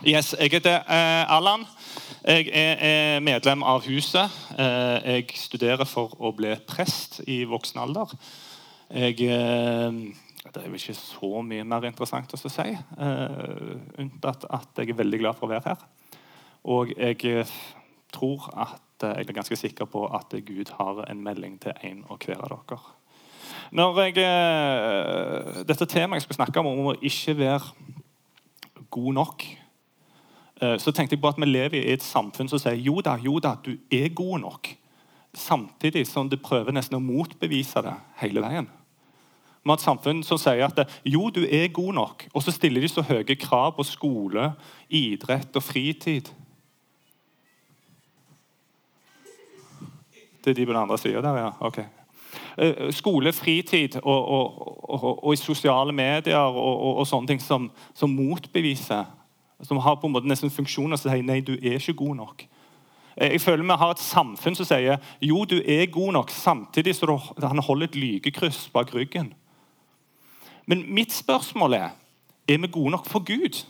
Yes, jeg heter eh, Allan. Jeg er, er medlem av huset. Eh, jeg studerer for å bli prest i voksen alder. Jeg, eh, det er jo ikke så mye mer interessant å si, eh, unntatt at jeg er veldig glad for å være her. Og jeg eh, tror at eh, jeg er ganske sikker på at Gud har en melding til en og hver av dere. Når jeg, eh, dette temaet jeg skal snakke om, om å ikke være god nok Eh, så tenkte jeg på at vi lever i et samfunn som sier jo da, jo da, du er god nok. Samtidig som det prøver nesten å motbevise det hele veien. Vi har et samfunn som sier at jo, du er god nok, og så stiller de så høye krav på skole, idrett og fritid. Det er de på den andre sida der, ja. Ok. Eh, skole, fritid og, og, og, og, i sosiale medier og, sånne ting som, som motbeviser som har på en måte nesten funksjoner som sier nei, du er ikke god nok. Jeg føler Vi har et samfunn som sier jo, du er god nok, samtidig som han holder et lykekryss bak ryggen. Men mitt spørsmål er er vi gode nok for Gud.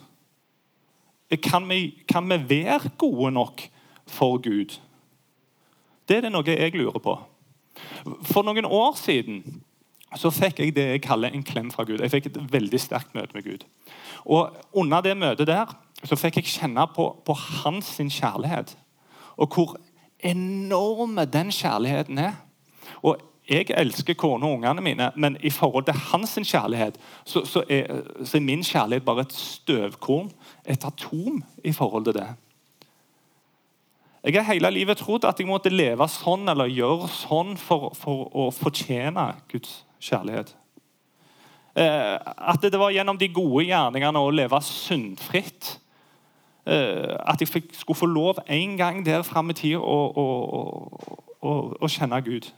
Kan vi, kan vi være gode nok for Gud? Det er det noe jeg lurer på. For noen år siden så fikk jeg det jeg kaller en klem fra Gud. Jeg fikk et veldig sterkt møte med Gud. Og Under det møtet der så fikk jeg kjenne på, på hans kjærlighet. Og hvor enorme den kjærligheten er. Og jeg elsker kona og ungene mine, men i forhold til hans kjærlighet så, så, er, så, er, min kjærlighet bare et støvkorn, et atom, i forhold til det. Jeg har hele livet trodd at jeg måtte leve sånn eller gjøre sånn for, for å fortjene Guds kjærlighet. Eh, at det var gjennom de gode gjerningene å leve syndfritt. Eh, at jeg skulle få lov en gang der fram i tid å, å, å, å, kjenne Gud.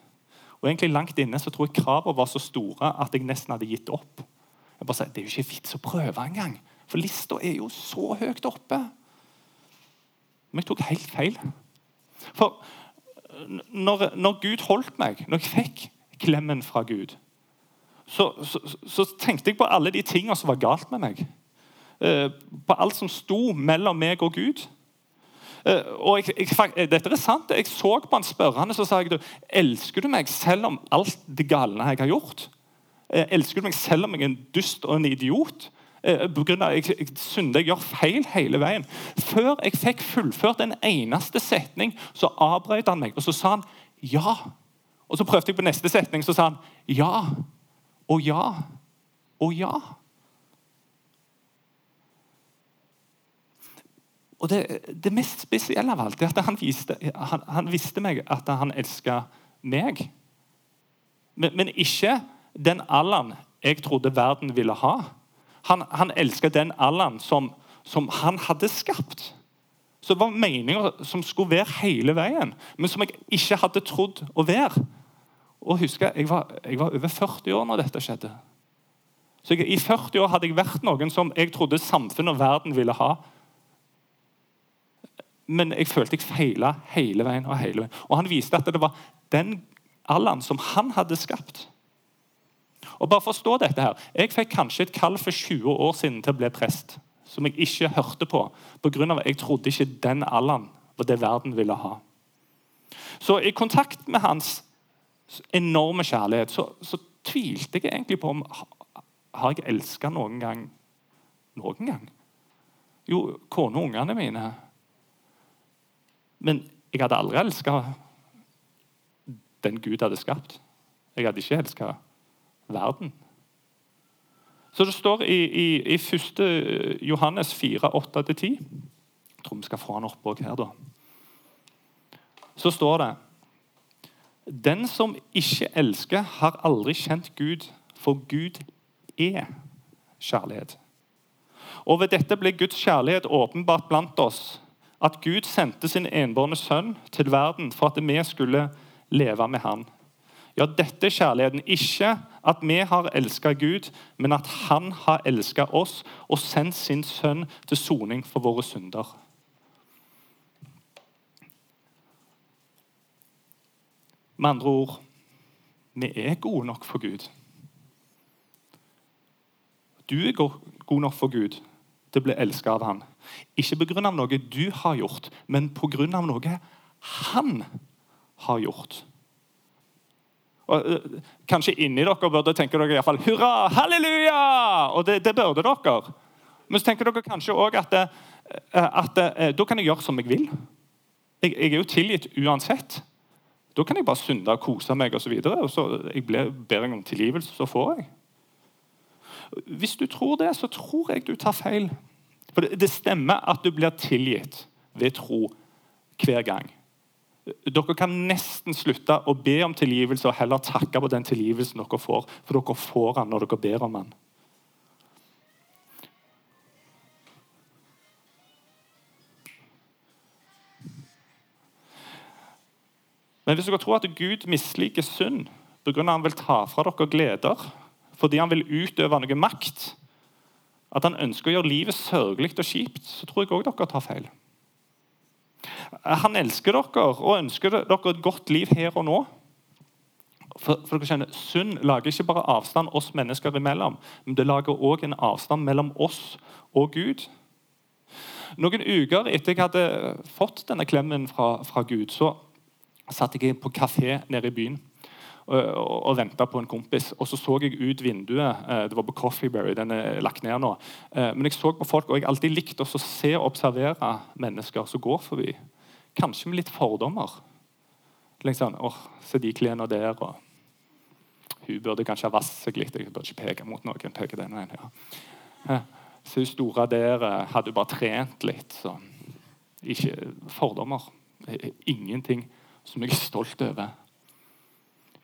Og egentlig Langt inne så tror jeg kravene var så store at jeg nesten hadde gitt opp. Jeg bare sa, Det er jo ikke vits å prøve engang, for lista er jo så høyt oppe. Men jeg tok helt feil. For når, når Gud holdt meg, når jeg fikk klemmen fra Gud så, så, så, tenkte jeg på alle de tingene som var galt med meg. Eh, på alt som sto mellom meg og Gud. Eh, og jeg, jeg, dette er sant. Jeg så på han spørrende så sa jeg, elsker du meg selv om alt det galne jeg har gjort. Eh, elsker du meg selv om jeg er en dust og en idiot. På grunn av jeg, jeg synder, jeg gjør feil hele veien. Før jeg fikk fullført en eneste setning, så avbrøt han meg og så sa han ja. Og Så prøvde jeg på neste setning, så sa han ja og ja og ja. Og det, det, mest spesielle av alt er at han, viste, han, han visste meg at han elska meg. Men, men, ikke den Allan jeg trodde verden ville ha. Han, han elska den Allan som, som, han hadde skapt. Så det var meninger som skulle være hele veien, men som jeg ikke hadde trodd å være. Og husker jeg var, jeg var over 40 år når dette skjedde. Så jeg, I 40 år hadde jeg vært noen som jeg trodde samfunnet og verden ville ha. Men jeg følte jeg feila hele veien. Og hele veien. Og han viste at det var den Allan som han hadde skapt. Og bare forstå dette her. Jeg fikk kanskje et kall for 20 år siden til å bli prest. Som jeg ikke hørte på, pga. at jeg trodde ikke den Allan var det verden ville ha. Så i kontakt med hans enorme kjærlighet, så, så, tvilte jeg egentlig på om har jeg elska noen gang noen gang. Jo, kona og ungene mine. Men jeg hadde aldri elska den Gud hadde skapt. Jeg hadde ikke elska verden. Så det står i, i, i 1. Johannes 4, 8-10 Jeg tror vi skal få han opp òg her, da. Så står det den som ikke elsker, har aldri kjent Gud, for Gud er kjærlighet. Og Ved dette ble Guds kjærlighet åpenbart blant oss. At Gud sendte sin enbårne sønn til verden for at vi skulle leve med han. Ja, dette er kjærligheten. Ikke at vi har elska Gud, men at han har elska oss og sendt sin sønn til soning for våre synder. Med andre ord vi er gode nok for Gud. Du er god nok for Gud, til å bli elska av han. Ikke pga. noe du har gjort, men pga. noe han har gjort. Og, kanskje inni dere burde tenke dere i hvert fall, hurra, halleluja! Og det, det burde dere. Men så tenker dere kanskje òg at, at, at da kan jeg gjøre som jeg vil. Jeg, jeg er jo tilgitt uansett. Da kan jeg bare synde og kose meg osv. Og, så og så jeg ber jeg om tilgivelse, så får jeg. Hvis du tror det, så tror jeg du tar feil. For det stemmer at du blir tilgitt ved tro hver gang. Dere kan nesten slutte å be om tilgivelse og heller takke på den tilgivelsen dere får, for dere får den når dere ber om den. Men hvis dere tror at Gud misliker synd pga. han vil ta fra dere gleder, fordi han vil utøve noe makt, at han ønsker å gjøre livet sørgelig og kjipt, så tror jeg òg dere tar feil. Han elsker dere og ønsker dere et godt liv her og nå. For, for dere kjenner, Synd lager ikke bare avstand oss mennesker imellom, men det lager òg en avstand mellom oss og Gud. Noen uker etter jeg hadde fått denne klemmen fra, fra Gud, så satt jeg på kafé nede i byen og, og, og venta på en kompis. Og så så jeg ut vinduet. Eh, det var på Coffeeberry. Den er lagt ned nå. Eh, men jeg så på folk, og jeg alltid likte å se og observere mennesker som går forbi. Kanskje med litt fordommer. Liksom, åh, Se de klærne der, og hun burde kanskje ha vasset seg litt. Jeg burde ikke peke mot noen. peke den veien, ja. Eh, så hun store der hadde hun bare trent litt. så Ikke fordommer. Ingenting som jeg er stolt over.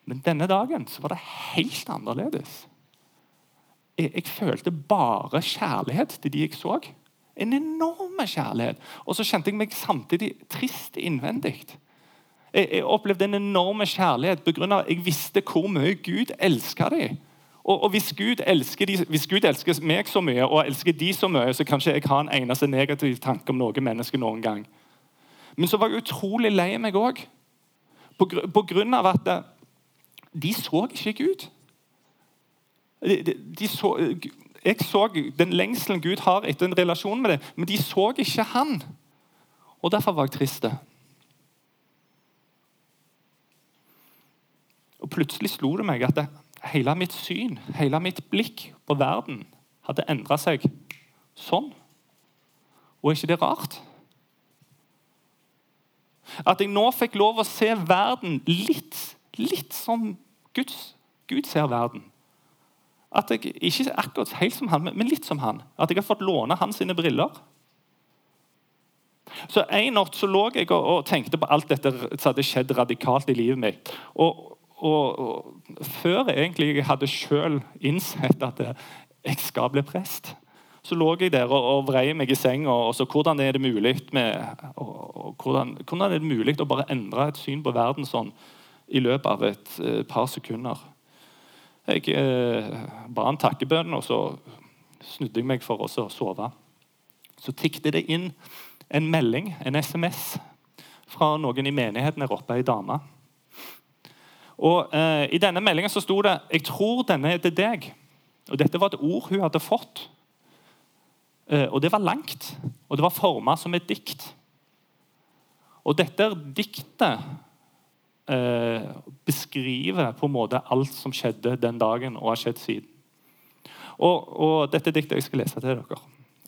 Men denne dagen så var det helt annerledes. Jeg, jeg følte bare kjærlighet til de jeg så. En enorm kjærlighet. Og så kjente jeg meg samtidig trist innvendig. Jeg, jeg opplevde en enorm kjærlighet pga. jeg visste hvor mye Gud elska dem. Og, og hvis, Gud de, hvis, Gud elsker meg så mye og elsker de så mye, så kan ikke jeg ha en eneste negativ tanke om noe menneske noen gang. Men så var jeg utrolig lei meg òg. På, på grunn av at eh, de så ikke Gud. De, de, de så, jeg så den lengselen Gud har etter en relasjon med dem, men de så ikke han. Og Derfor var jeg trist. Og Plutselig slo det meg at det, hele mitt syn, hele mitt blikk på verden, hadde endra seg sånn. Og er ikke det rart? At jeg nå fikk lov å se verden litt, litt som Guds, Gud ser verden. At jeg ikke akkurat helt som han, men litt som han. At jeg har fått låne hans sine briller. Så En natt så lå jeg og, og, tenkte på alt dette som hadde skjedd radikalt i livet mitt. Og, og, og Før jeg egentlig hadde selv innsett at jeg skal bli prest, så lå jeg der og, og vrei meg i senga. og så Hvordan er det mulig med, og, og, hvordan, hvordan, er det mulig å bare endre et syn på verden sånn i løpet av et eh, par sekunder? Jeg eh, ba en takkebønn, og så snudde jeg meg for å sove. Så tikket det inn en melding, en SMS, fra noen i menigheten der oppe, ei dame. Og eh, I denne meldingen så sto det 'Jeg tror denne er til deg'. Og Dette var et ord hun hadde fått og det var langt, og det var forma som et dikt. Og dette diktet eh, beskriver på en måte alt som skjedde den dagen og har skjedd siden. Og, og Dette diktet jeg skal lese til dere.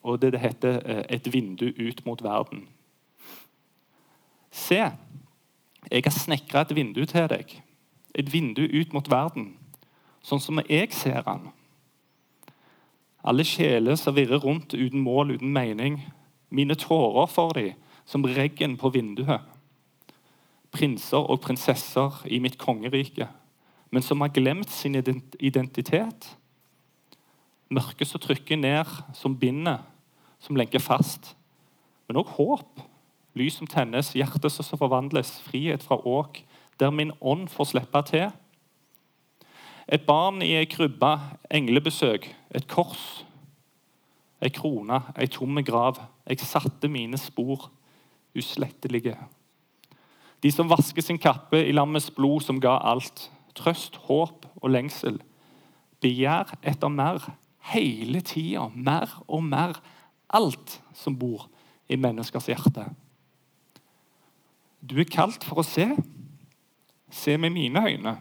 Og det, det heter eh, 'Et vindu ut mot verden'. Se, jeg har snekra et vindu til deg. Et vindu ut mot verden, sånn som jeg ser den. Alle sjeler som virrer rundt uten mål, uten mening. Mine tårer for dem, som regn på vinduet. Prinser og prinsesser i mitt kongerike, men som har glemt sin identitet. Mørket som trykker ned, som binder, som lenker fast. Men òg håp. Lys som tennes, hjerte som forvandles, frihet fra åk, der min ånd får slippe til. Et barn i ei krybbe, englebesøk, et kors, ei krone, ei tomme grav. Jeg satte mine spor uslettelige. De som vasker sin kappe i lammets blod, som ga alt. Trøst, håp og lengsel. Begjær etter mer. Hele tida. Mer og mer. alt som bor i menneskers hjerte. Du er kalt for å se. Se med mine øyne.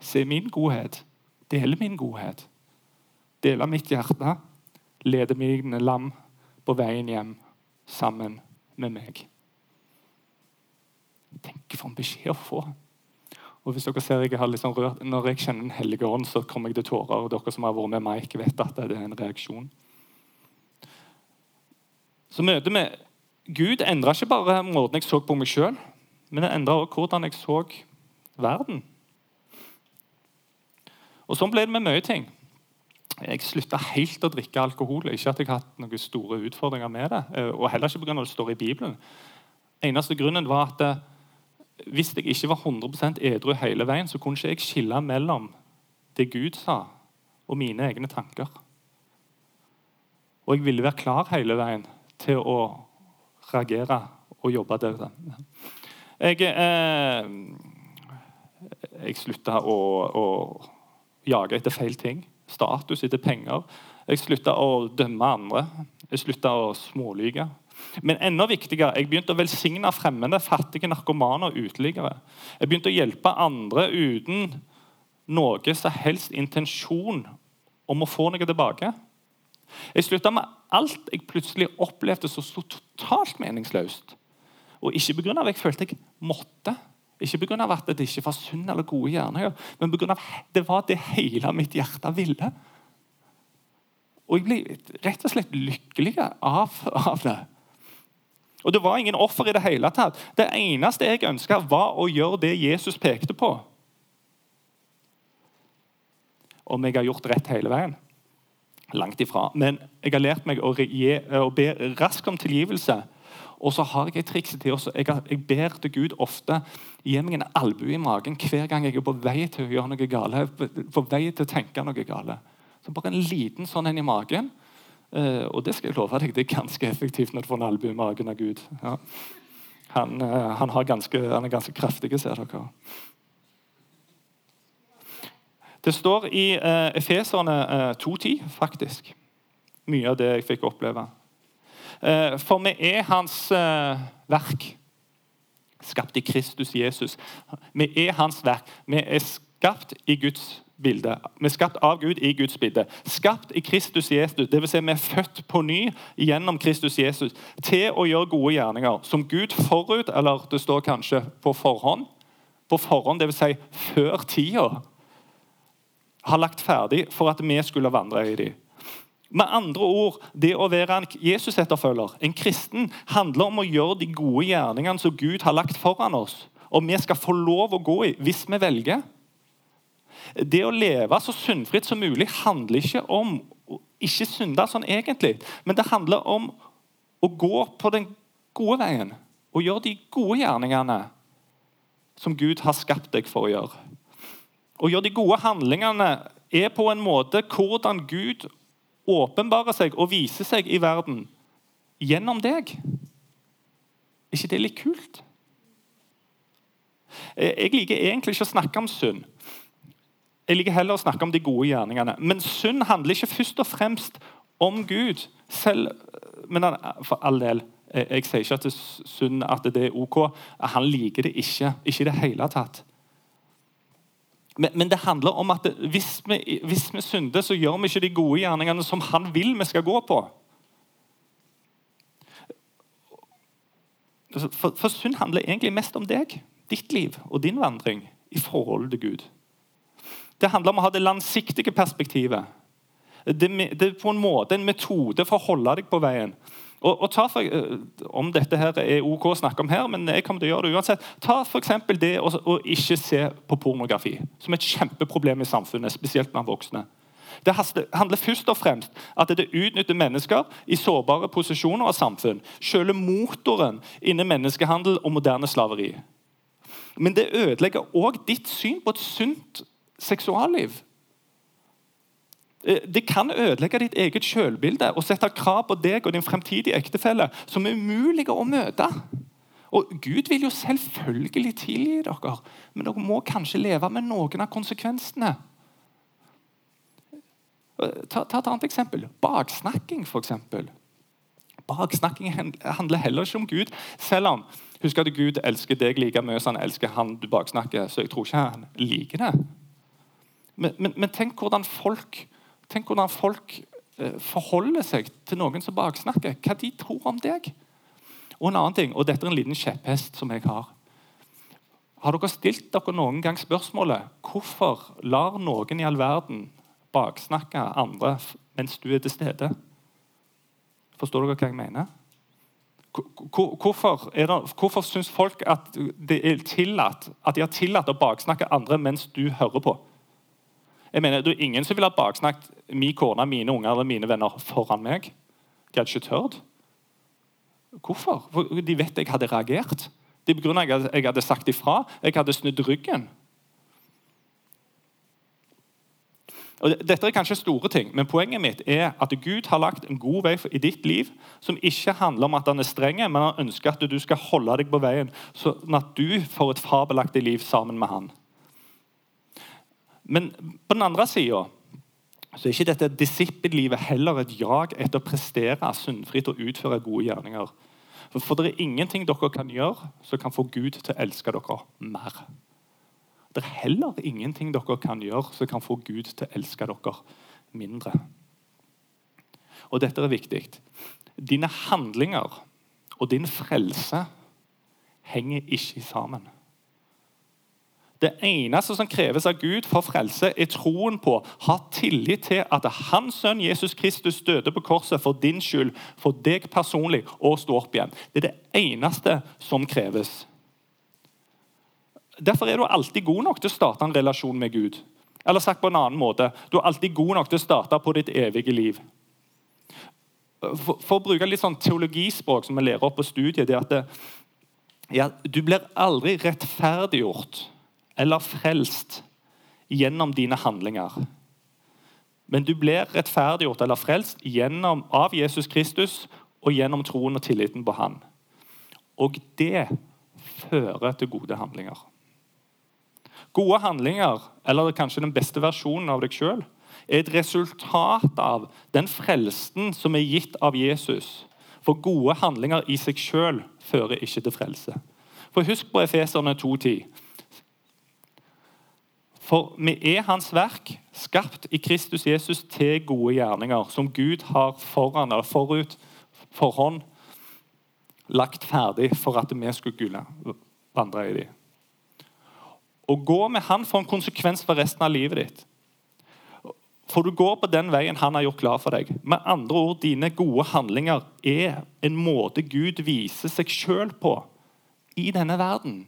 Se min godhet. Dele min godhet. Dele mitt hjerte. Lede mine lam på veien hjem sammen med meg. Tenk for en beskjed å få. Og hvis dere ser jeg har liksom rørt, Når jeg kjenner Den hellige ånd, så kommer jeg til tårer. og Dere som har vært med Mike, vet at det er en reaksjon. Så møtet med Gud endra ikke bare måten jeg så på meg sjøl, men det endra også hvordan jeg så verden. Og Sånn ble det med mye ting. Jeg slutta helt å drikke alkohol. Ikke at jeg har hatt noen store utfordringer med det, eh, og heller ikke pga. det står i Bibelen. Eneste grunnen var at eh, hvis jeg ikke var 100% edru hele veien, så kunne ikke jeg skille mellom det Gud sa, og mine egne tanker. Og jeg ville være klar hele veien til å reagere og jobbe der. Jeg, eh, jeg slutta å, å, jage etter feil ting. Status etter penger. Jeg slutta å dømme andre. Jeg slutta å smålyge. Men enda viktigere, jeg begynte å velsigne fremmede, fattige narkomane og uteliggere. Jeg begynte å hjelpe andre uten noe som helst intensjon om å få noe tilbake. Jeg slutta med alt jeg plutselig opplevde som så totalt meningsløst. Og ikke pga. at jeg følte jeg måtte, ikke pga. at det ikke var sunn eller gode gjerninger, men pga. det var det hele mitt hjerte ville. Og jeg ble rett og slett lykkelig av, av det. Og Det var ingen offer i det hele tatt. Det eneste jeg ønska, var å gjøre det Jesus pekte på. Om jeg har gjort rett hele veien? Langt ifra. Men jeg har lært meg å, be raskt om tilgivelse. Og så har jeg et triks til også. Jeg, jeg, ber til Gud ofte gi meg en albue i magen hver gang jeg er på vei til å gjøre noe gale. På vei til å tenke noe gale. Så Bare en liten sånn en i magen. Uh, og det skal jeg love deg, det er ganske effektivt når du får en albue i magen av Gud. Ja. Han, uh, han, ganske, han, er ganske kraftig, ser dere. Det står i uh, Efeserne uh, 2.10, faktisk. Mye av det jeg fikk oppleve. Uh, for vi er hans verk, skapt i Kristus Jesus. Vi er hans verk. Vi er skapt i Guds bilde. Vi er skapt av Gud i Guds bilde. Skapt i Kristus Jesus, dvs. Si vi er født på ny gjennom Kristus Jesus til å gjøre gode gjerninger som Gud forut, eller det står kanskje på forhånd, på forhånd, dvs. Si før tida, har lagt ferdig for at vi skulle vandre i dem. Med andre ord, Det å være en Jesus-etterfølger, en kristen, handler om å gjøre de gode gjerningene som Gud har lagt foran oss, og vi skal få lov å gå i hvis vi velger. Det å leve så syndfritt som mulig handler ikke om å ikke synde sånn egentlig, men det handler om å gå på den gode veien og gjøre de gode gjerningene som Gud har skapt deg for å gjøre. Å gjøre de gode handlingene er på en måte hvordan Gud åpenbarer seg og viser seg i verden gjennom deg. Er ikke det litt kult? Jeg liker egentlig ikke å snakke om synd. Jeg liker heller å snakke om de gode gjerningene. Men synd handler ikke først og fremst om Gud. Selv, men for all del, jeg, sier ikke at det synd at det er ok. Han liker det ikke. Ikke i det hele tatt. Men, men, det handler om at hvis, vi, hvis vi synder, så gjør vi ikke de gode gjerningene som han vil vi skal gå på. For, for synd handler egentlig mest om deg, ditt liv og din vandring i forhold til Gud. Det handler om å ha det langsiktige perspektivet. Det, det, er på en måte en metode for å holde deg på veien. Og, og for, eh, Om dette her er ok å snakke om her, men jeg kommer til å gjøre det uansett. Ta f.eks. det å, å, ikke se på pornografi, som er et kjempeproblem i samfunnet. spesielt blant voksne. Det handler først og fremst at det utnytter mennesker i sårbare posisjoner av samfunn. Selve motoren innen menneskehandel og moderne slaveri. Men det ødelegger òg ditt syn på et sunt seksualliv. Eh, det kan ødelegge ditt eget selvbilde og sette krav på deg og din fremtidige ektefelle som er umulige å møte. Og Gud vil jo selvfølgelig tilgi dere, men dere må kanskje leve med noen av konsekvensene. Eh, ta, ta et annet eksempel. Baksnakking, f.eks. Baksnakking handler heller ikke om Gud. Selv om husk at Gud elsker deg like mye som han elsker han du baksnakker. Så jeg tror ikke han liker det. Men, men, men tenk hvordan folk, tenk hvordan folk eh, forholder seg til noen som baksnakker. Hva de tror om deg. Og en annen ting, og dette er en liten kjepphest som jeg har. Har dere stilt dere noen gang spørsmålet hvorfor lar noen i all verden baksnakke andre mens du er til stede? Forstår dere hva jeg mener? Hvorfor, det, hvorfor syns folk at, det er tillatt, at de har tillatt å baksnakke andre mens du hører på? Jeg mener, Det er ingen som ville ha baksnakket min kone, mine unger eller mine venner foran meg. De hadde ikke tørt. Hvorfor? For de vet jeg hadde reagert. Det er pga. at jeg hadde sagt ifra. Jeg hadde snudd ryggen. Og dette er kanskje store ting, men Poenget mitt er at Gud har lagt en god vei i ditt liv som ikke handler om at han er streng, men han ønsker at du skal holde deg på veien, sånn at du får et fabelaktig liv sammen med han. Men på den andre sida er ikke dette disippellivet heller et jag etter å prestere syndfritt og utføre gode gjerninger. For det er ingenting dere kan gjøre som kan få Gud til å elske dere mer. Det er heller ingenting dere kan gjøre som kan få Gud til å elske dere mindre. Og dette er viktig. Dine handlinger og din frelse henger ikke sammen. Det eneste som kreves av Gud for frelse, er troen på, ha tillit til at hans sønn Jesus Kristus døde på korset for din skyld, for deg personlig, og stå opp igjen. Det er det eneste som kreves. Derfor er du alltid god nok til å starte en relasjon med Gud. Eller sagt på en annen måte, Du er alltid god nok til å starte på ditt evige liv. For, for å bruke litt sånn teologispråk som vi lærer opp på studiet, det er at det, ja, du blir aldri rettferdiggjort eller frelst gjennom dine handlinger. Men du blir rettferdiggjort eller frelst gjennom, av Jesus Kristus og gjennom troen og tilliten på Han. Og det fører til gode handlinger. Gode handlinger, eller kanskje den beste versjonen av deg sjøl, er et resultat av den frelsen som er gitt av Jesus. For gode handlinger i seg sjøl fører ikke til frelse. For Husk på Efeserne 2,10. For vi er Hans verk, skapt i Kristus Jesus til gode gjerninger, som Gud har foran eller forut forhånd lagt ferdig for at vi skulle kunne vandre i dem. Å gå med Han får en konsekvens for resten av livet ditt. For du går på den veien Han har gjort klar for deg. Med andre ord, Dine gode handlinger er en måte Gud viser seg sjøl på i denne verden.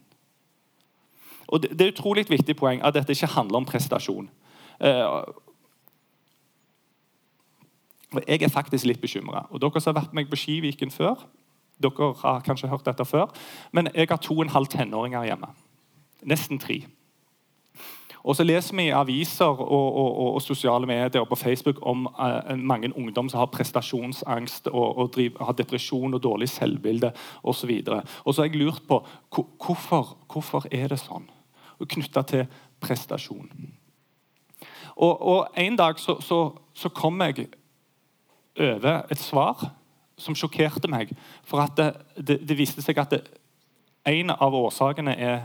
Og Det, er utrolig viktig poeng at dette ikke handler om prestasjon. Uh, jeg er faktisk litt bekymra. Dere som har vært med meg på Skiviken før, dere har kanskje hørt dette før, men jeg har to og en halv tenåringer hjemme. Nesten tre. Og så leser vi i aviser og, og, og, sosiale medier og på Facebook om uh, mange ungdom som har prestasjonsangst og, og driver, har depresjon og dårlig selvbilde osv. Og, og så har jeg lurt på hvorfor, hvorfor er det sånn? Knytta til prestasjon. Og, En dag så, så, så, kom jeg over et svar som sjokkerte meg. For at det, det, det viste seg at det, en av årsakene er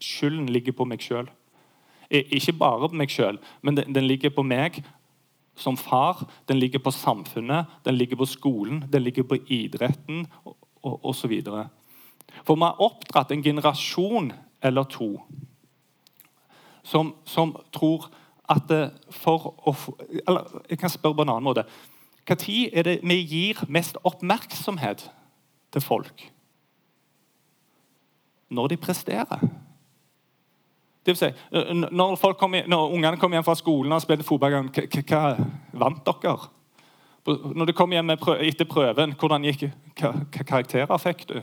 skylden ligger på meg sjøl. Ikke bare på meg sjøl, men den, den, ligger på meg som far. Den ligger på samfunnet, den ligger på skolen, den ligger på idretten osv. For vi har oppdratt en generasjon eller to som, som tror at for å Eller jeg kan spørre på en annen måte. Når er det vi gir mest oppmerksomhet til folk? når de presterer. Det vil si, når, kommer, når ungene kommer hjem fra skolen og spiller fotball, hva vant dere? Når du kom hjem etter prøven, hvordan gikk, karakterer fikk du?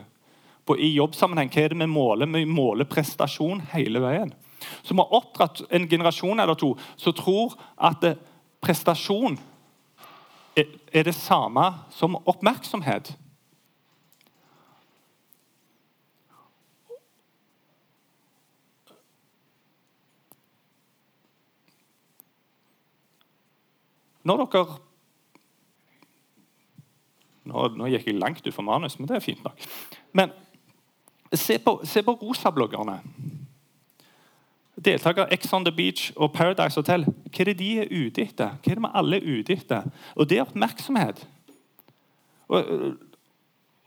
På, I jobbsammenheng, hva er det vi måler? Vi måler prestasjon hele veien. Så vi har oppdratt en generasjon eller to som tror at prestasjon er, det samme som oppmerksomhet. Når dere Nå, nå gikk jeg langt ut for manus, men det er fint nok. Men se på, se på rosabloggerne. Deltakere Ex on the Beach og Paradise Hotel. Hva er det de er ute etter? Hva er det vi alle er ute etter? Og det er oppmerksomhet. Og,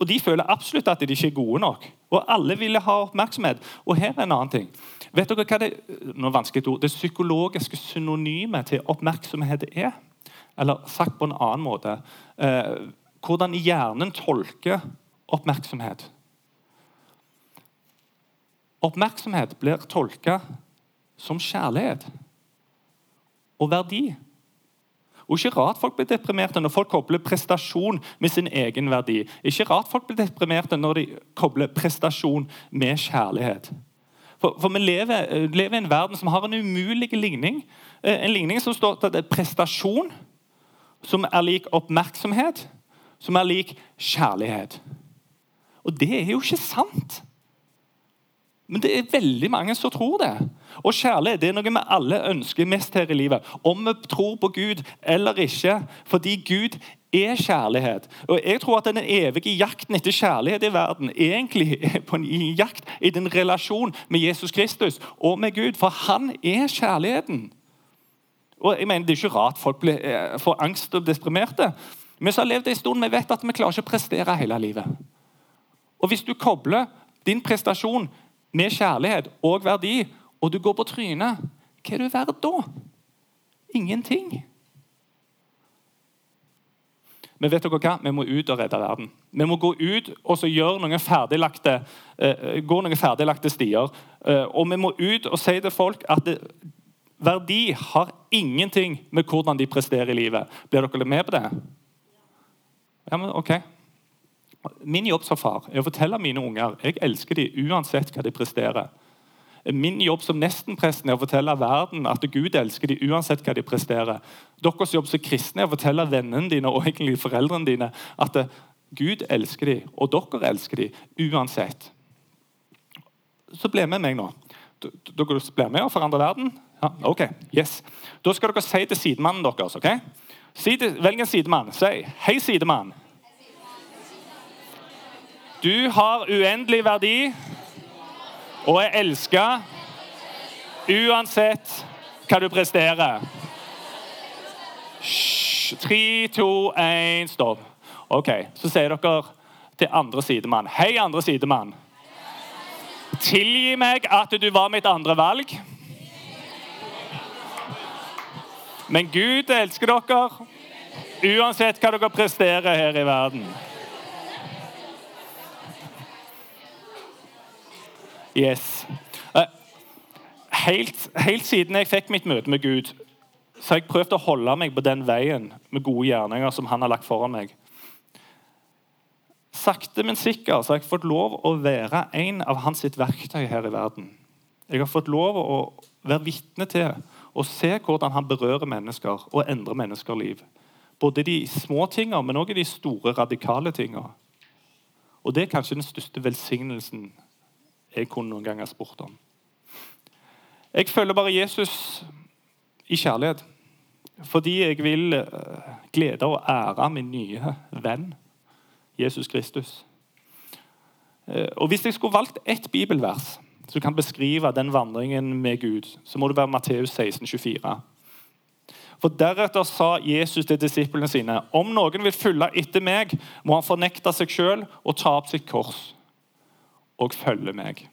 og De føler absolutt at de ikke er gode nok. Og alle ville ha oppmerksomhet. Og her er en annen ting. Vet dere hva det, noe vanskelig ord, det psykologiske synonymet til oppmerksomhet er? Eller sagt på en annen måte eh, Hvordan hjernen tolker oppmerksomhet. Oppmerksomhet blir tolka som kjærlighet og verdi. Og Ikke rart folk blir deprimerte når folk kobler prestasjon med sin egen verdi. Ikke rart folk blir deprimerte når de kobler prestasjon med kjærlighet. For, for vi lever, lever, i en verden som har en umulig ligning. Eh, en ligning som står til prestasjon, som er lik oppmerksomhet, som er lik kjærlighet. Og det er jo ikke sant. Men det er veldig mange som tror det. Og kjærlighet det er noe vi alle ønsker mest her i livet. Om vi tror på Gud eller ikke. Fordi Gud er kjærlighet. Og jeg tror at den evige jakten etter kjærlighet i verden egentlig er på en jakt i den relasjon med Jesus Kristus og med Gud. For han er kjærligheten. Og jeg mener, Det er ikke rart folk blir, eh, får angst og deprimerte. Vi som har levd en stund, vi vet at vi klarer ikke å prestere hele livet. Og Hvis du kobler din prestasjon med kjærlighet og verdi, og du går på trynet, hva er du verdt da? Ingenting. Men vet dere hva? Vi må ut og redde verden. Vi må gå ut og gjøre noen ferdiglagte, uh, gå noen ferdiglagte stier. Uh, og vi må ut og si til folk at det, verdi har ingenting med hvordan de presterer i livet. Blir dere med på det? Ja, men ok. Min jobb som far er å fortelle mine unger jeg elsker dem uansett hva de presterer. Min jobb som nestenpresten er å fortelle verden at Gud elsker dem uansett hva de presterer. Deres jobb som kristne er å fortelle vennene dine og egentlig foreldrene dine at Gud elsker dem, og dere elsker dem uansett. Så bli med meg nå. Dere blir med og forandrer verden? Ja, ok, yes. Da skal dere si til sidemannen deres. ok? Velg en sidemann. Si 'Hei, sidemann'. Du har uendelig verdi og er elska uansett hva du presterer. Hysj. Tre, to, én, stopp. Ok, Så sier dere til andre sidemann. Hei, andre sidemann. Tilgi meg at du var mitt andre valg. Men Gud elsker dere uansett hva dere presterer her i verden. Yes. Eh, helt, helt, siden jeg fikk mitt møte med Gud, så har jeg prøvd å holde meg på den veien med gode gjerninger som han har lagt foran meg. Sakte, men sikkert så har jeg fått lov å være en av hans sitt verktøy her i verden. Jeg har fått lov å være vitne til og se hvordan han berører mennesker og endrer menneskers liv. Både de små tingene, men også de store, radikale tingene. Og det er kanskje den største velsignelsen jeg kunne noen ganger spurt om. Jeg følger bare Jesus i kjærlighet fordi jeg vil eh, glede og ære min nye venn Jesus Kristus. Eh, og Hvis jeg skulle valgt ett bibelvers som kan beskrive den vandringen med Gud, så må det være Matteus 16, 24. For Deretter sa Jesus til disiplene sine.: Om noen vil følge etter meg, må han fornekte seg sjøl og ta opp sitt kors og følge meg.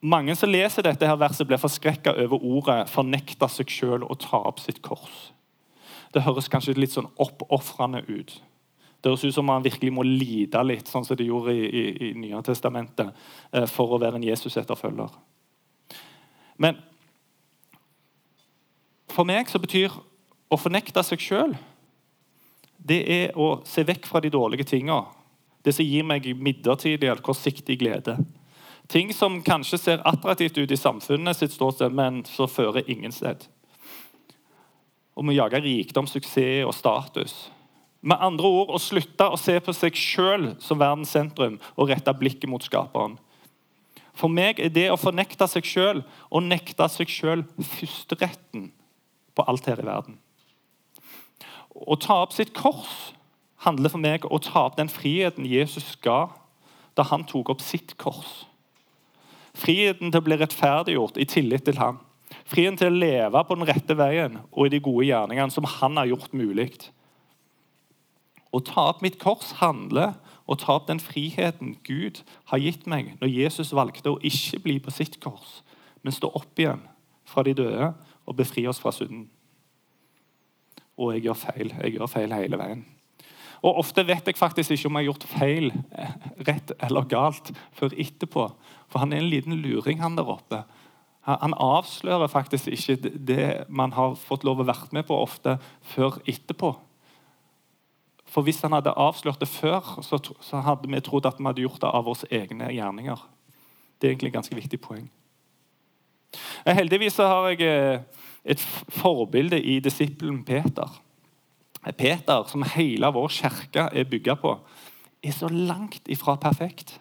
Mange som leser dette her verset, blir forskrekka over ordet 'fornekte seg sjøl og ta opp sitt kors'. Det høres kanskje litt sånn oppofrende ut. Det høres ut som man virkelig må lide litt, sånn som de gjorde i, i, i Nye testamentet, eh, for å være en Jesus-etterfølger. Men for meg så betyr å fornekte seg sjøl det er å se vekk fra de dårlige tingene det som gir meg midlertidig eller kortsiktig glede. Ting som kanskje ser attraktivt ut i samfunnet sitt ståsted, men som fører ingen sted. Og vi jager rikdom, suksess og status. Med andre ord å slutte å se på seg sjøl som verdens sentrum og rette blikket mot skaperen. For meg er det å fornekte seg sjøl å nekte seg sjøl førsteretten på alt her i verden. Å ta opp sitt kors handler for meg å ta opp den friheten Jesus ga da han tok opp sitt kors. Friheten til å bli rettferdiggjort i tillit til ham. Friheten til å leve på den rette veien og i de gode gjerningene som han har gjort mulig. Å ta opp mitt kors handler å ta opp den friheten Gud har gitt meg når Jesus valgte å ikke bli på sitt kors, men stå opp igjen fra de døde og befri oss fra synden. Og jeg gjør feil. Jeg gjør feil hele veien. Og Ofte vet jeg faktisk ikke om jeg har gjort feil, eh, rett eller galt, før etterpå. For han er en liten luring, han der oppe. Han avslører faktisk ikke det man har fått lov å være med på ofte, før etterpå. For Hvis han hadde avslørt det før, så, hadde vi trodd at vi hadde gjort det av våre egne gjerninger. Det er egentlig et ganske viktig poeng. Eh, heldigvis har jeg eh, et forbilde i disippelen Peter. Peter, som hele vår kirke er bygga på, er så langt ifra perfekt.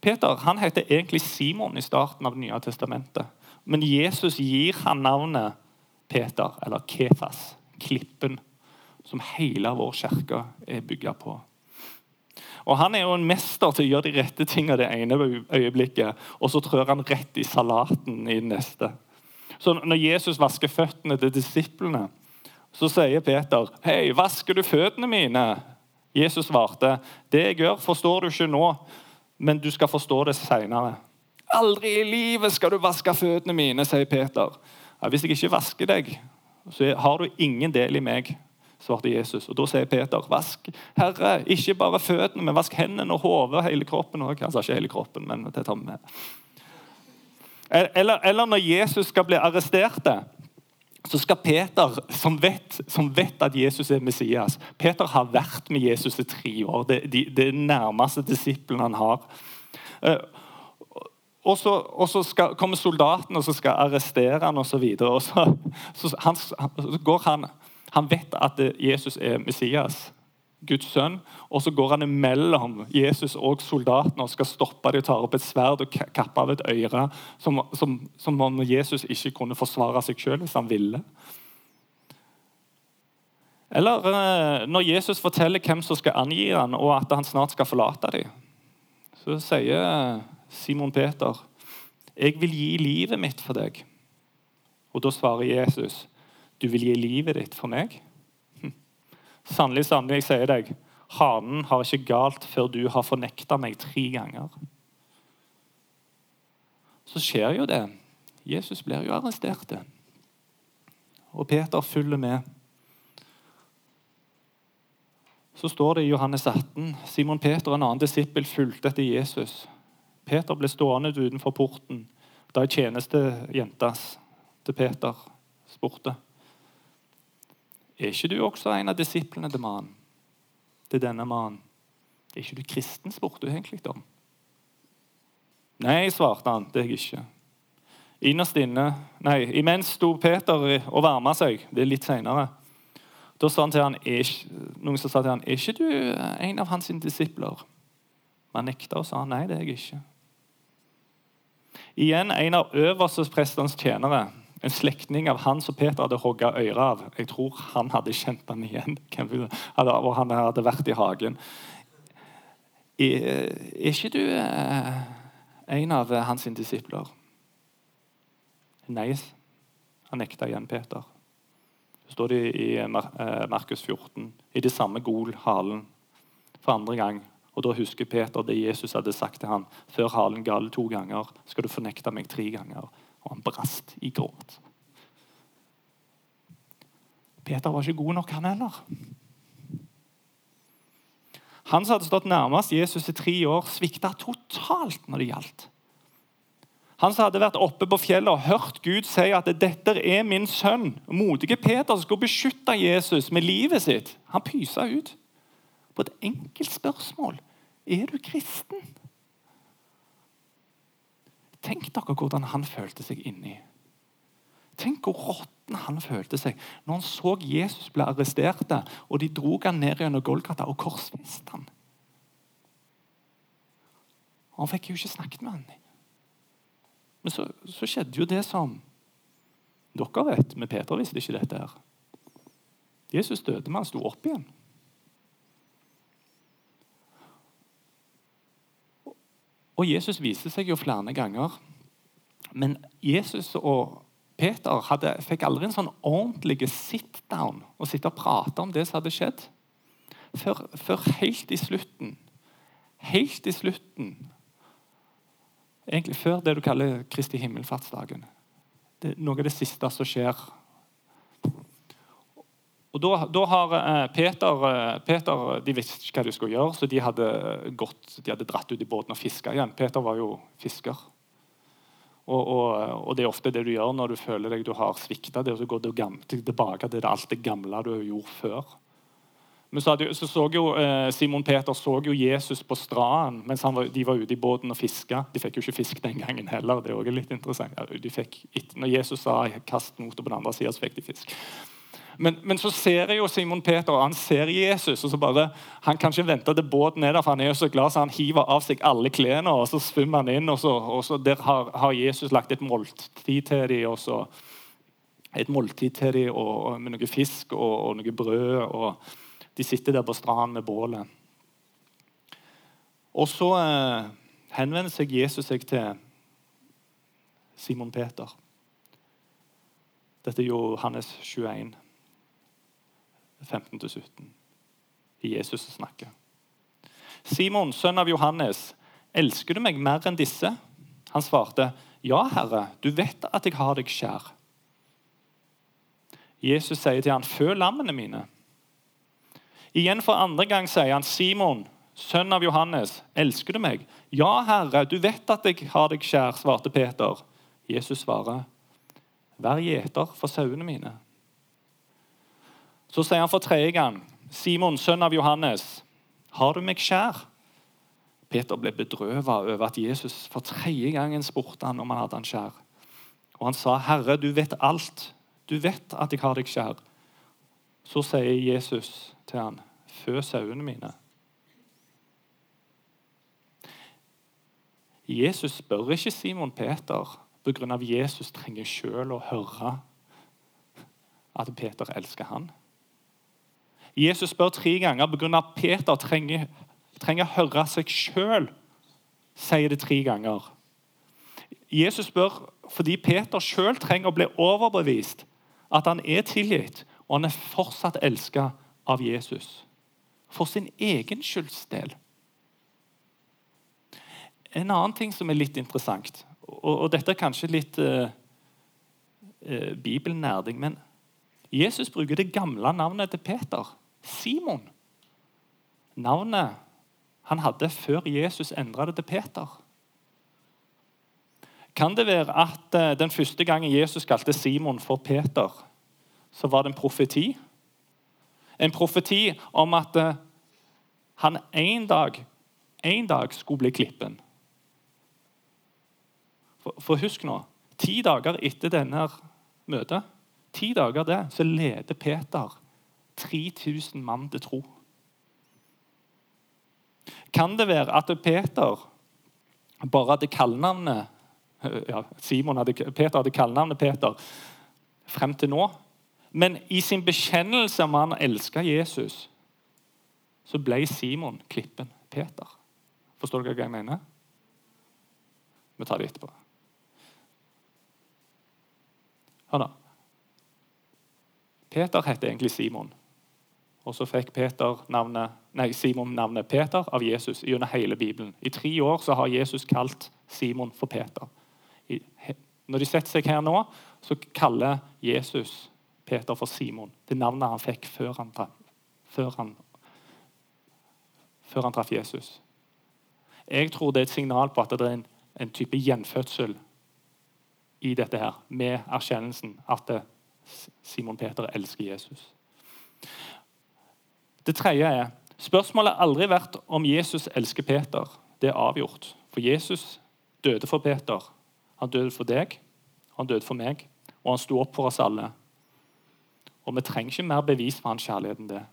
Peter han heter egentlig Simon i starten av Det nye testamentet. Men Jesus gir han navnet Peter, eller Kefas, klippen, som hele vår kirke er bygga på. Og Han er jo en mester til å gjøre de rette tingene det ene øyeblikket, og så trør han rett i salaten i det neste. Så Når Jesus vasker føttene til disiplene, så sier Peter, 'Hei, vasker du føttene mine?' Jesus svarte, 'Det jeg gjør, forstår du ikke nå, men du skal forstå det seinere.' 'Aldri i livet skal du vaske føttene mine', sier Peter. Ja, 'Hvis jeg ikke vasker deg, så har du ingen del i meg', svarte Jesus. Og Da sier Peter, 'Vask, Herre, ikke bare føttene, men vask hendene og hodet, hele kroppen òg.' Han sa ikke hele kroppen, men det tar vi med. Eller, eller når Jesus skal bli arrestert så skal Peter, som vet, som vet, at Jesus er Messias Peter har vært med Jesus i tre år. Det er de, de nærmeste disiplene han har. Eh, og så, og så skal, kommer soldaten og så skal arrestere han osv. Så, så, så, så går han Han vet at Jesus er Messias. Guds sønn, og så går han imellom Jesus og soldatene og skal stoppe dem og tar opp et sverd og kappe av et øre, som, som, som om Jesus ikke kunne forsvare seg sjøl hvis han ville. Eller eh, når Jesus forteller hvem som skal angi ham, og at han snart skal forlate dem, så sier Simon Peter, 'Jeg vil gi livet mitt for deg.' Og da svarer Jesus, 'Du vil gi livet ditt for meg?' Sannelig, sannelig, jeg sier deg, hanen har ikke galt før du har fornekta meg tre ganger. Så skjer jo det. Jesus blir jo arrestert. Og Peter følger med. Så står det i Johannes 18 Simon Peter, og en annen disippel, fulgte etter Jesus. Peter ble stående utenfor porten da ei tjenestejente til Peter spurte. Er ikke du også en av disiplene til mannen? Til denne mannen? Er ikke du kristen, spurte hun egentlig om. Nei, svarte han, det er jeg ikke. Innerst inne Nei, imens sto Peter og varma seg. Det er litt seinere. Da sa han til han, noen som sa til han, er ikke du en av hans disipler? Han nekta og sa nei, det er jeg ikke. Igjen en av øverstprestenes tjenere en slektning av han som Peter hadde hogga øret av. Jeg tror han hadde kjent han igjen. Og han hadde vært i hagen. Er, ikke du eh, en av hans disipler? Nei, han nekta igjen Peter. Så står det i eh, Markus 14, i det samme Gol-halen for andre gang. Og Da husker Peter det Jesus hadde sagt til ham før halen galt to ganger. skal du fornekte meg tre ganger. Og han brast i gråt. Peter var ikke god nok, han heller. Han som hadde stått nærmest Jesus i tre år, svikta totalt når det gjaldt. Han som hadde vært oppe på fjellet og hørt Gud si at 'dette er min sønn'. Modige Peter som skulle beskytte Jesus med livet sitt. Han pysa ut på et enkelt spørsmål. Er du kristen? Tenk dere hvordan han følte seg inni. Tenk hvor råtten han følte seg når han så Jesus ble arrestert, og de dro han ned gjennom Golgata og korsfestet han. Han fikk jo ikke snakket med han. Men så, så skjedde jo det som dere vet, men Peter visste ikke dette. her. Jesus døde, men han sto opp igjen. Og Jesus viser seg jo flere ganger. Men Jesus og Peter hadde, fikk aldri en sånn ordentlig sit-down og sitte og prate om det som hadde skjedd. Før, før helt i slutten. Helt i slutten. Egentlig før det du kaller Kristi himmelfartsdagen. Det er noe av det siste som skjer og Da, da har eh, Peter, eh, Peter, De visste ikke hva de skulle gjøre, så de hadde, gått, de hadde dratt ut i båten og fiska igjen. Peter var jo fisker. Og, og, og, det er ofte det du gjør når du føler deg du har svikta. Det er å gå tilbake til alt det gamle du gjorde før. Men så, hadde, så, så jo, eh, Simon Peter så jo Jesus på stranden mens var, de var ute i båten og fiska. De fikk jo ikke fisk den gangen heller. det er også litt interessant. De fikk, når Jesus sa 'kast noter på den andre sida', så fikk de fisk. Men, men, så ser jeg jo Simon Peter, og han ser Jesus. og så bare, Han kan ikke vente til båten er der, for han er jo så glad, så han hiver av seg alle klærne og så svømmer han inn. og så, og så Der har, har, Jesus lagt et måltid til dem. og så et måltid til dem og, og med noe fisk og, og, noe brød. og De sitter der på stranden med bålet. Og så eh, henvender seg Jesus seg til Simon Peter. Dette er Johannes 21. 15-17. I Jesus snakker. Simon, sønn av Johannes, elsker du meg mer enn disse? Han svarte, Ja, Herre, du vet at jeg har deg kjær. Jesus sier til han, Fø lammene mine. Igjen for andre gang sier han, Simon, sønn av Johannes, elsker du meg? Ja, Herre, du vet at jeg har deg kjær, svarte Peter. Jesus svarer, Vær gjeter for sauene mine. Så sier han for tredje gang, 'Simon, sønn av Johannes, har du meg kjær?' Peter ble bedrøvet over at Jesus for tredje gangen spurte han om han hadde han kjær. Og han sa, 'Herre, du vet alt. Du vet at jeg har deg kjær.' Så sier Jesus til han, 'Fø sauene mine.' Jesus spør ikke Simon Peter pga. Jesus trenger sjøl å høre at Peter elsker han. Jesus spør tre ganger pga. at Peter trenger, trenger å høre seg sjøl sier det tre ganger. Jesus spør fordi Peter sjøl trenger å bli overbevist at han er tilgitt, og han er fortsatt elska av Jesus. For sin egen skylds del. En annen ting som er litt interessant, og, og dette er kanskje litt uh, uh, bibelnerding, men Jesus bruker det gamle navnet til Peter. Simon. Navnet han hadde før Jesus endra det til Peter. Kan det være at uh, den første gangen Jesus kalte Simon for Peter, så var det en profeti? En profeti om at uh, han en dag, en dag skulle bli klippen. For, for, husk nå, ti dager etter denne møtet, ti dager det, så leder Peter 3000 mann til tro. Kan det være at Peter bare hadde kallenavnet ja, Simon hadde, Peter hadde kallenavnet Peter frem til nå? Men i sin bekjennelse om han elska Jesus, så ble Simon klippen Peter. Forstår dere hva jeg mener? Vi tar det etterpå. Hør da. Peter heter egentlig Simon. Og så fikk navnet, nei, Simon navnet Peter av Jesus gjennom hele Bibelen. I tre år så har Jesus kalt Simon for Peter. I, når de setter seg her nå, så kaller Jesus Peter for Simon. Det navnet han fikk før han, før han, før han traff Jesus. Jeg tror det er et signal på at det er en, en type gjenfødsel i dette her, med erkjennelsen at Simon Peter elsker Jesus. Det tredje er spørsmålet har aldri vært om Jesus elsker Peter. Det er avgjort. For Jesus døde for Peter. Han døde for deg, han døde for meg, og han sto opp for oss alle. Og vi trenger ikke mer bevis for hans kjærlighet enn det.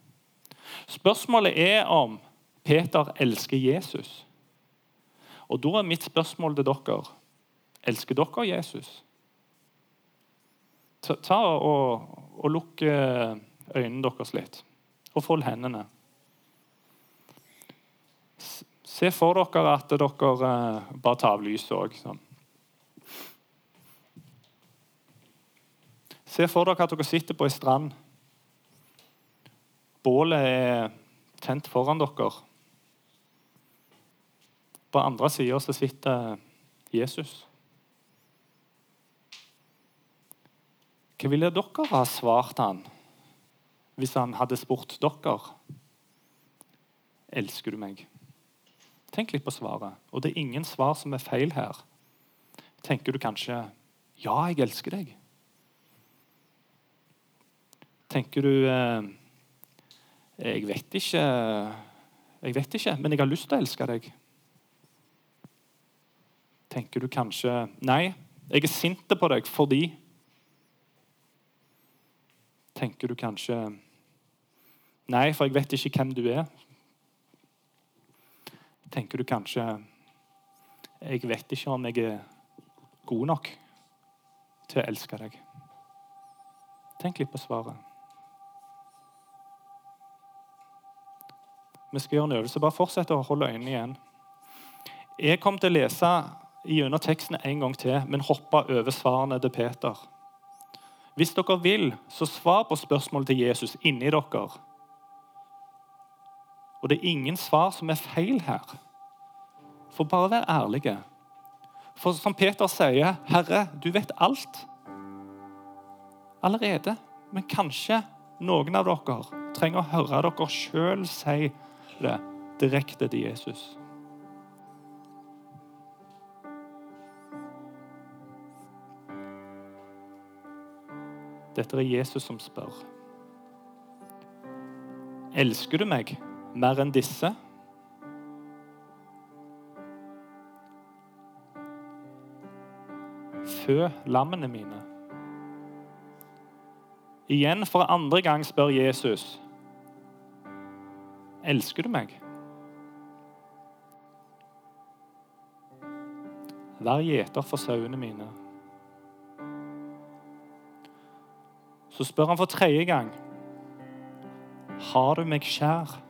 Spørsmålet er om Peter elsker Jesus. Og da er mitt spørsmål til dere elsker dere Jesus. Ta, ta og, og Lukk øynene deres litt og fold hendene. Se for dere at dere eh, bare tar av lyset òg. Sånn. Se for dere at dere sitter på ei strand. Bålet er tent foran dere. På andre sida sitter Jesus. Hva ville dere ha svart han hvis han hadde spurt dere? Elsker du meg? Tenk litt på svaret. Og det er ingen svar som er feil her. Tenker du kanskje ja, jeg elsker deg? Tenker du eh, jeg vet ikke Jeg vet ikke, men jeg har lyst til å elske deg. Tenker du kanskje Nei, jeg er sint på deg fordi Tenker du kanskje Nei, for jeg vet ikke hvem du er. Tenker du kanskje Jeg vet ikke om jeg er god nok til å elske deg. Tenk litt på svaret. Vi skal gjøre en øvelse. Bare fortsett å holde øynene igjen. Jeg kom til å lese gjennom teksten en gang til, men hoppe over svarene til Peter. Hvis dere vil, så svar på spørsmålet til Jesus inni dere. Og det er ingen svar som er feil her. For bare vær ærlige. For som Peter sier, 'Herre, du vet alt.' Allerede. Men kanskje noen av dere trenger å høre dere sjøl si det direkte til Jesus. Dette er Jesus som spør. Elsker du meg mer enn disse? Fø lammene mine. Igjen for andre gang spør Jesus. Elsker du meg? Vær gjeter for sauene mine. Så spør han for tredje gang. Har du meg kjær?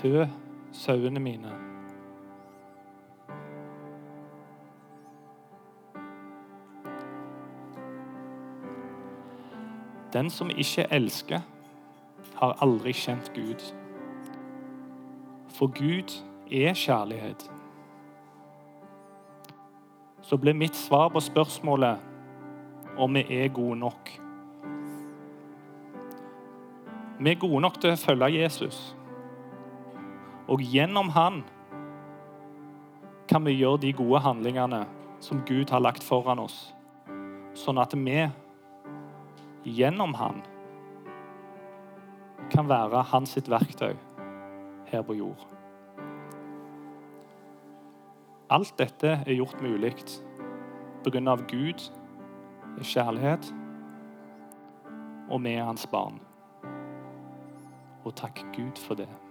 Fø sauene mine. Den som ikke elsker, har aldri kjent Gud. For Gud er kjærlighet. Så ble mitt svar på spørsmålet om vi er gode nok. Vi er gode nok til å følge Jesus. Og gjennom han kan vi gjøre de gode handlingene som Gud har lagt foran oss, sånn at vi gjennom han kan være hans sitt verktøy her på jord. Alt dette er gjort mulig pga. Gud kjærlighet, og vi er hans barn. Og takk Gud for det.